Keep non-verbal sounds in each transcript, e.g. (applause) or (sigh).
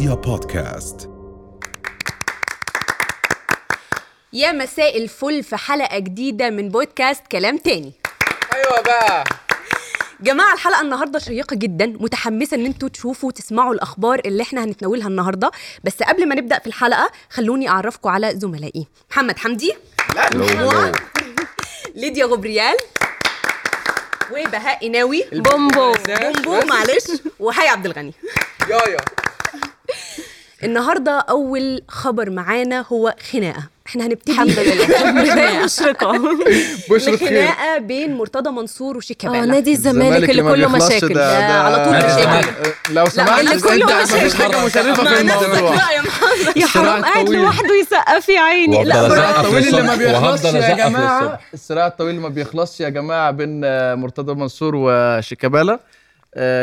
رؤيا بودكاست. يا مساء الفل في حلقة جديدة من بودكاست كلام تاني. أيوه بقى. جماعة الحلقة النهاردة شيقة جدا متحمسة إن أنتوا تشوفوا وتسمعوا الأخبار اللي إحنا هنتناولها النهاردة. بس قبل ما نبدأ في الحلقة خلوني أعرفكم على زملائي. محمد حمدي. لا. ليديا غبريال. وبهاء إناوي. بومبو بومبو معلش. وحي عبد الغني. يايا. النهاردة أول خبر معانا هو خناقة. إحنا هنبتدي الحمد لله. (laughs) مشرقة. بشرة خير. خناقة بين مرتضى منصور آه وشيكابالا نادي الزمالك اللي كله مشاكل. ده, ده على طول مشاكل. لو سمحت اللي كله مشاكل. حاجة مشرفة مع في نفسك الموضوع. بقى يا الصراع حرام قاعد. لوحده يسقف يا عيني. لا أزقف الطويل اللي ما بيخلصش يا جماعة. الصراع الطويل اللي ما بيخلصش يا جماعة بين آه، مرتضى منصور وشيكابالا.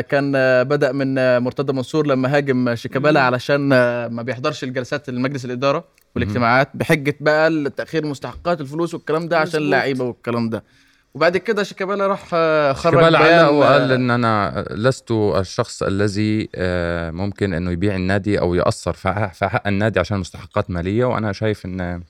كان آه، بدأ من آه، مرتضى منصور لما هاجم شيكابالا علشان آه، ما بيحضرش الجلسات المجلس الإدارة والاجتماعات بحجة بقى تأخير مستحقات الفلوس والكلام ده عشان مظبوط. اللعيبة والكلام ده. وبعد كده شيكابالا راح آه، خرج شيكابالا علق وقال آه، إن أنا لست الشخص الذي آه، ممكن إنه يبيع النادي أو يأثر في حق- النادي عشان مستحقات مالية. وأنا شايف إن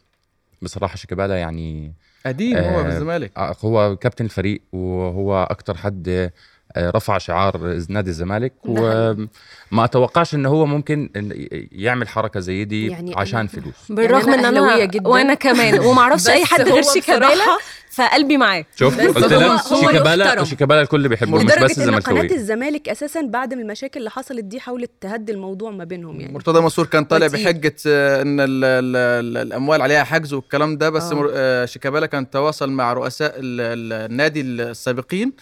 بصراحة شيكابالا يعني قديم هو آه، في الزمالك. آه، هو كابتن الفريق وهو أكتر حد آه، رفع شعار نادي الزمالك حقيقي. وما أتوقعش ان هو ممكن إن يعمل حركة زي دي يعني عشان فلوس بالرغم يعني إن أنا أهلاوية أنا جدا. وأنا كمان وما أعرفش أي حد غير شيكابالا فقلبي معاه شوف قلت لك هو شيكابالا. شيكابالا الكل بيحبه مش بس إن قناة الزملكاويه الزمالك أساسا بعد من المشاكل اللي حصلت دي حاولت تهدي الموضوع ما بينهم يعني مرتضى منصور كان طالع. بحجة آه، إن ال ال ال الأموال عليها حجز والكلام ده بس آه. آه، شيكابالا كان تواصل مع رؤساء ال- ال- النادي السابقين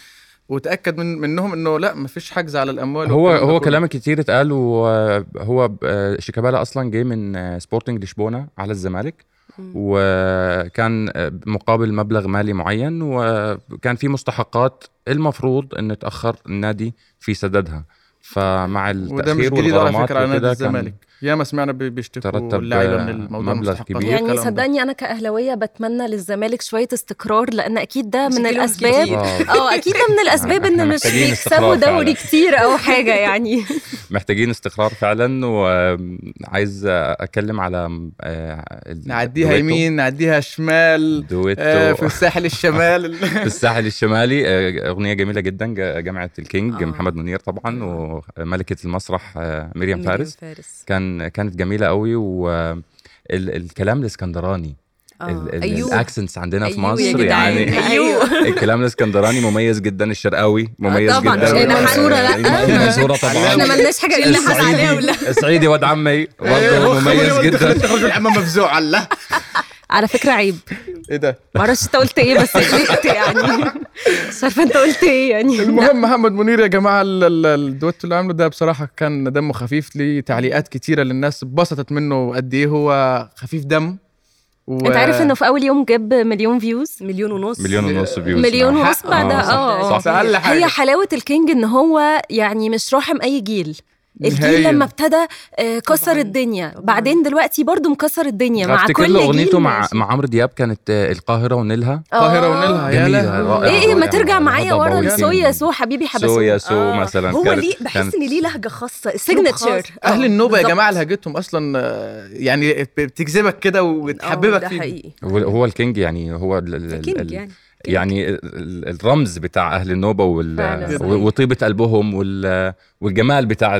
وتأكد من منهم إنه لا ما فيش حجز على الأموال هو هو. كلام كتير اتقال وهو شيكابالا أصلا جاي من سبورتنج لشبونه على الزمالك وكان مقابل مبلغ مالي معين وكان في مستحقات المفروض إن تأخر النادي في سددها فمع وده مش التأخير جديد على فكرة على نادي الزمالك ياما سمعنا بي- بيشتكوا ترتب، اللعيبه من آه، الموضوع مبلغ كبير. يعني. صدقني أنا كأهلاوية بتمنى للزمالك شوية استقرار لأن أكيد ده من الأسباب كتير. آه أكيد ده من (laughs) الأسباب إن مش بيكسبوا دوري. كتير أو حاجة يعني (laughs) محتاجين استقرار فعلا وعايز أتكلم على آه، نعديها. يمين نعديها شمال دويتو آه، في الساحل الشمال (laughs) في الساحل الشمالي آه، أغنية جميلة جدا جا- جامعة الكينج آه. محمد منير طبعا وملكه المسرح آه، مريم مريم فارس. فارس. كان كانت جميلة قوي والكلام الإسكندراني. آه. أيوه. ال accents عندنا في أيوه يا مصر. يعني أيوه. (laughs) الكلام الإسكندراني مميز جدا الشرقاوي مميز طبعاً، جدا. مش هنا منصورة لأ. المنصوره طبعا. (laughs) إحنا ملناش حاجة اللي حس عليها ولا الصعيدي واد عمي (laughs) برضه مميز جدا. تخرج الحمام مفزوع الله. على فكرة عيب. إيه ده؟ معرفش أنت قلت إيه بس اتضايقت يعني. مش عارفه انت قلت إيه يعني؟ المهم محمد منير يا جماعة ال- ال- الدويتو اللي عامله ده بصراحة كان دمه خفيف. ليه تعليقات كتيرة للناس اتبسطت منه قد إيه هو خفيف دم. و... أنت عارف إنه في أول يوم جاب مليون views مليون ونص. مليون ونص views مليون آه. ونص بعدها صح. آه صح أقل حاجة. هي حلاوة الكينج إن هو يعني مش راحم أي جيل. الجيل. لما ابتدى آه، كسر. الدنيا طبعاً. بعدين دلوقتي برضو مكسر الدنيا مع كل جيل اغنيته مع. مع عمرو دياب كانت آه، القاهرة ونيلها القاهرة آه. ونيلها يا جميلة، لهوي. رائعة. إيه إيه ما ترجع معايا ورا. الصويا سو حبيبي سويا سو آه. مثلا هو ليه بحس إن ليه لهجة خاصة اسلوب خاص signature أهل النوبة يا. جماعة لهجتهم أصلا يعني بتجذبك كده وتحببك ده فيه حقيقي هو هو الكينج يعني هو ال- ال- كينج ال- يعني يعني ال- الرمز بتاع أهل النوبة وال وطيبة قلبهم وال والجمال بتاع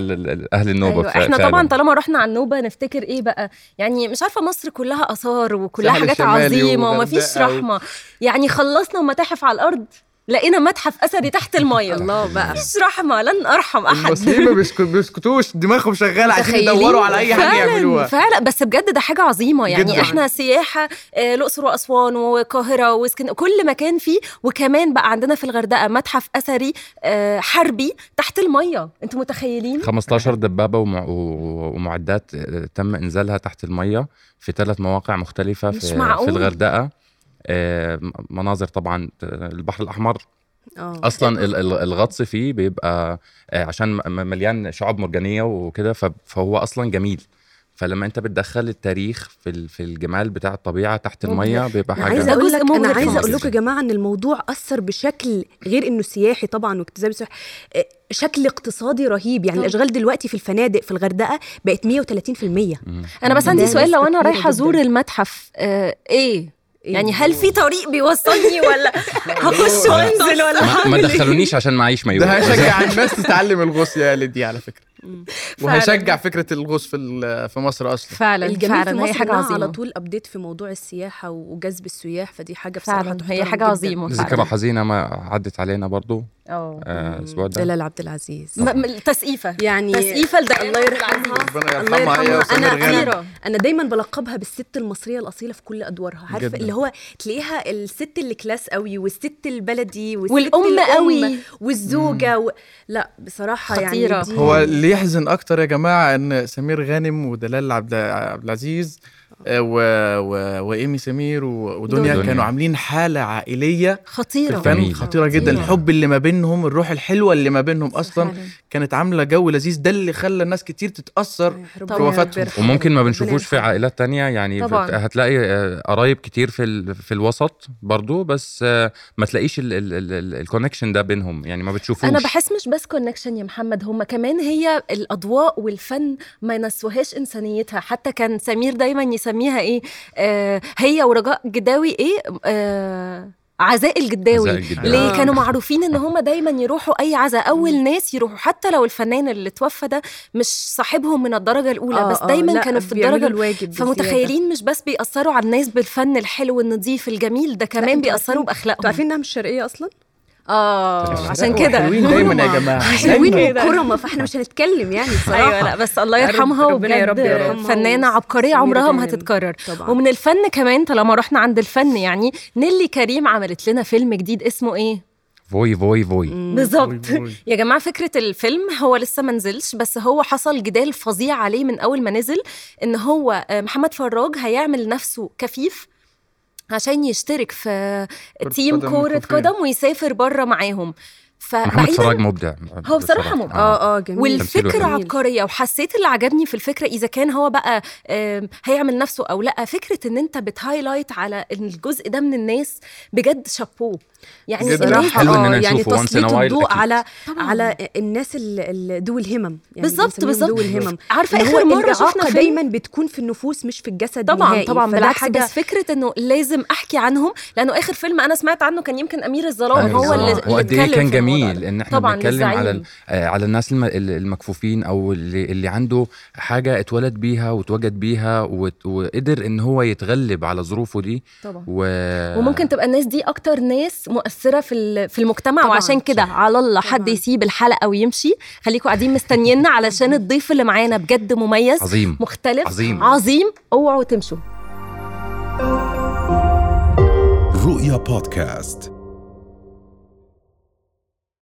أهل النوبة أيوة. إحنا فعلاً. طبعا طالما رحنا على النوبة نفتكر إيه بقى؟ يعني مش عارفة مصر كلها آثار وكلها حاجات عظيمة ومفيش رحمة. يعني خلصنا متاحف على الأرض. لقينا متحف أثري تحت المية. (laughs) الله بقى. مفيش رحمة لن أرحم أحد. المصريين ما بيسكت- بيسكتوش. دماغهم شغالة عشان؟ يدوروا على أي حاجة يعملوها. فعلا. بس بجد ده حاجة عظيمة. يعني جداً. إحنا سياحة آه، الأقصر وأسوان والقاهره واسكن كل مكان فيه. وكمان بقى عندنا في الغردقة متحف أثري آه، حربي تحت المية. أنتوا متخيلين؟ 15 دبابة ومعدات آه، تم إنزالها تحت المية في ثلاث مواقع مختلفة مش في معقول. في الغردقة. مناظر طبعا البحر الأحمر. آه. أصلا ال- ال- الغطس فيه بيبقى آه، عشان م- مليان شعاب مرجانية وكده فهو أصلا جميل. فلما أنت بتدخل التاريخ في ال- في الجمال بتاع الطبيعة تحت المية بيبقى حاجة عايزة ده أقول لك أنا عايزة أقول. لكم يا جماعة إن الموضوع أثر بشكل غير إنه سياحي طبعا واجتذاب سياحي. آه، شكل اقتصادي رهيب. يعني طبعا. الأشغال دلوقتي في الفنادق في الغردقة بقت 130% أنا بس عندي سؤال لو أنا رايحة أزور. المتحف آه إيه؟ يعني ده؟ هل في طريق بيوصلني ولا (laughs) هخش وانزل ولا ما, ما هعمل إيه؟ تدخلونيش عشان معيش مايو ده هيشجع (laughs) الناس تتعلم الغوص يا ليدي على فكرة فعلاً. وهيشجع فكرة الغوص في ال- في مصر أصلا فعلا الجميل في فعلا هي مصر حاجة إنها على عظيمه طول ابديت في موضوع السياحة وجذب السياح فدي حاجة بصراحة فعلا هي حاجة. عظيمة ذكرى حزينة ما عدت علينا برضو آه الأسبوع ده. دلال عبد العزيز. تسقيفه يعني تسقيفة لده الله يرحمها. ربنا الله يرحمها هي أنا أنا أنا دايما بلقبها بالست المصرية الأصيلة في كل أدوارها. عارفة. اللي هو تلاقيها الست اللي class قوي والست البلدي والست والأم الأم قوي. والزوجة و... لا بصراحة خطيرة. يعني دي هو اللي يحزن أكتر يا جماعة إن سمير غانم ودلال عبد عبد العزيز آه، و... و... وإيمي سمير و... ودنيا دنيا. كانوا عاملين حالة عائلية في خطيرة. الفن. جميل. خطيرة جدا. الحب اللي ما بينهم الروح الحلوة اللي ما بينهم أصلا فعلاً. كانت عاملة جو لذيذ ده اللي خلى الناس كتير تتأثر ربنا في وفاتهم. يرحمه. وممكن ما بنشوفوش في. عائلات تانية يعني طبعاً. هتلاقي آه، قرايب كتير في ال- في الوسط برضو بس آه، ما تلاقيش ال connection ده بينهم يعني ما بتشوفوش أنا بحس مش بس كونكشن يا محمد هم كمان هي الأضواء والفن ما ينسوهاش إنسانيتها حتى كان سمير دايما يسميها إيه آه هي ورجاء جداوي إيه آه عزاء الجداوي عزاء الجداوي. ليه آه. كانوا معروفين إن هم دايما يروحوا أي عزاء أول ناس يروحوا حتى لو الفنان اللي توفى ده مش صاحبهم من الدرجة الأولى آه، بس آه، دايما لا، كانوا في الدرجة الواجب بزيادة. فمتخيلين مش بس بيأثروا على الناس بالفن الحلو النظيف الجميل ده كمان بيأثروا بأخلاقهم أنتوا عارفين إنها مش شرقية أصلا آه (laughs) عشان كده. حلوين دايما يا جماعة. حلوين كده. وكرمه فاحنا مش هنتكلم يعني (laughs) بصراحة. أيوه لا بس الله يا رب- يرحمها ربنا يا رب وبجد يرحمها فنانة عبقرية عمرها ما. هتتكرر. طبعا. ومن الفن كمان طالما رحنا عند الفن يعني نيلي كريم عملت لنا فيلم جديد اسمه إيه؟ فوي فوي فوي. بالظبط. يا جماعة فكرة الفيلم هو لسه ما نزلش بس هو حصل جدال فظيع عليه من أول ما نزل إن هو آه، محمد فراج هيعمل نفسه كفيف عشان يشترك في تيم كرة. قدم ويسافر بره معاهم محمد فراج مبدع هو بصراحة مبدع. آه آه جميل تمثيله والفكرة حلو. عبقرية وحسيت اللي عجبني في الفكرة إذا كان هو بقى هيعمل نفسه أو لأ فكرة إن أنت بتهايلايت على الجزء ده من الناس بجد شابوه يعني. الناس- حلو آه، إننا يعني تسليط الضوء. على طبعاً. على الناس اللي ذوي الهمم يعني بالظبط، بالظبط. ذوي الهمم هو آخر مرة شفنا دايما بتكون في النفوس مش في الجسد طبعا نهائي. طبعا بالعكس حاجة بس فكرة إنه لازم أحكي عنهم لأنه آخر فيلم أنا سمعت عنه كان يمكن أمير الظلام هو اللي إيه اتكلم جميل. إن إحنا طبعا بنتكلم على آه، على الناس الم- المكفوفين أو اللي, اللي عنده حاجة اتولد بيها واتوجد بيها وت- وقدر إن هو يتغلب على ظروفه دي طبعا و... وممكن تبقى الناس دي أكتر ناس مؤثرة في ال- في المجتمع طبعاً. وعشان كده على الله حد. يسيب الحلقة ويمشي خليكم قاعدين مستنيينا علشان الضيف اللي معانا بجد مميز عظيم مختلف عظيم. عظيم اوعوا تمشوا رؤيا بودكاست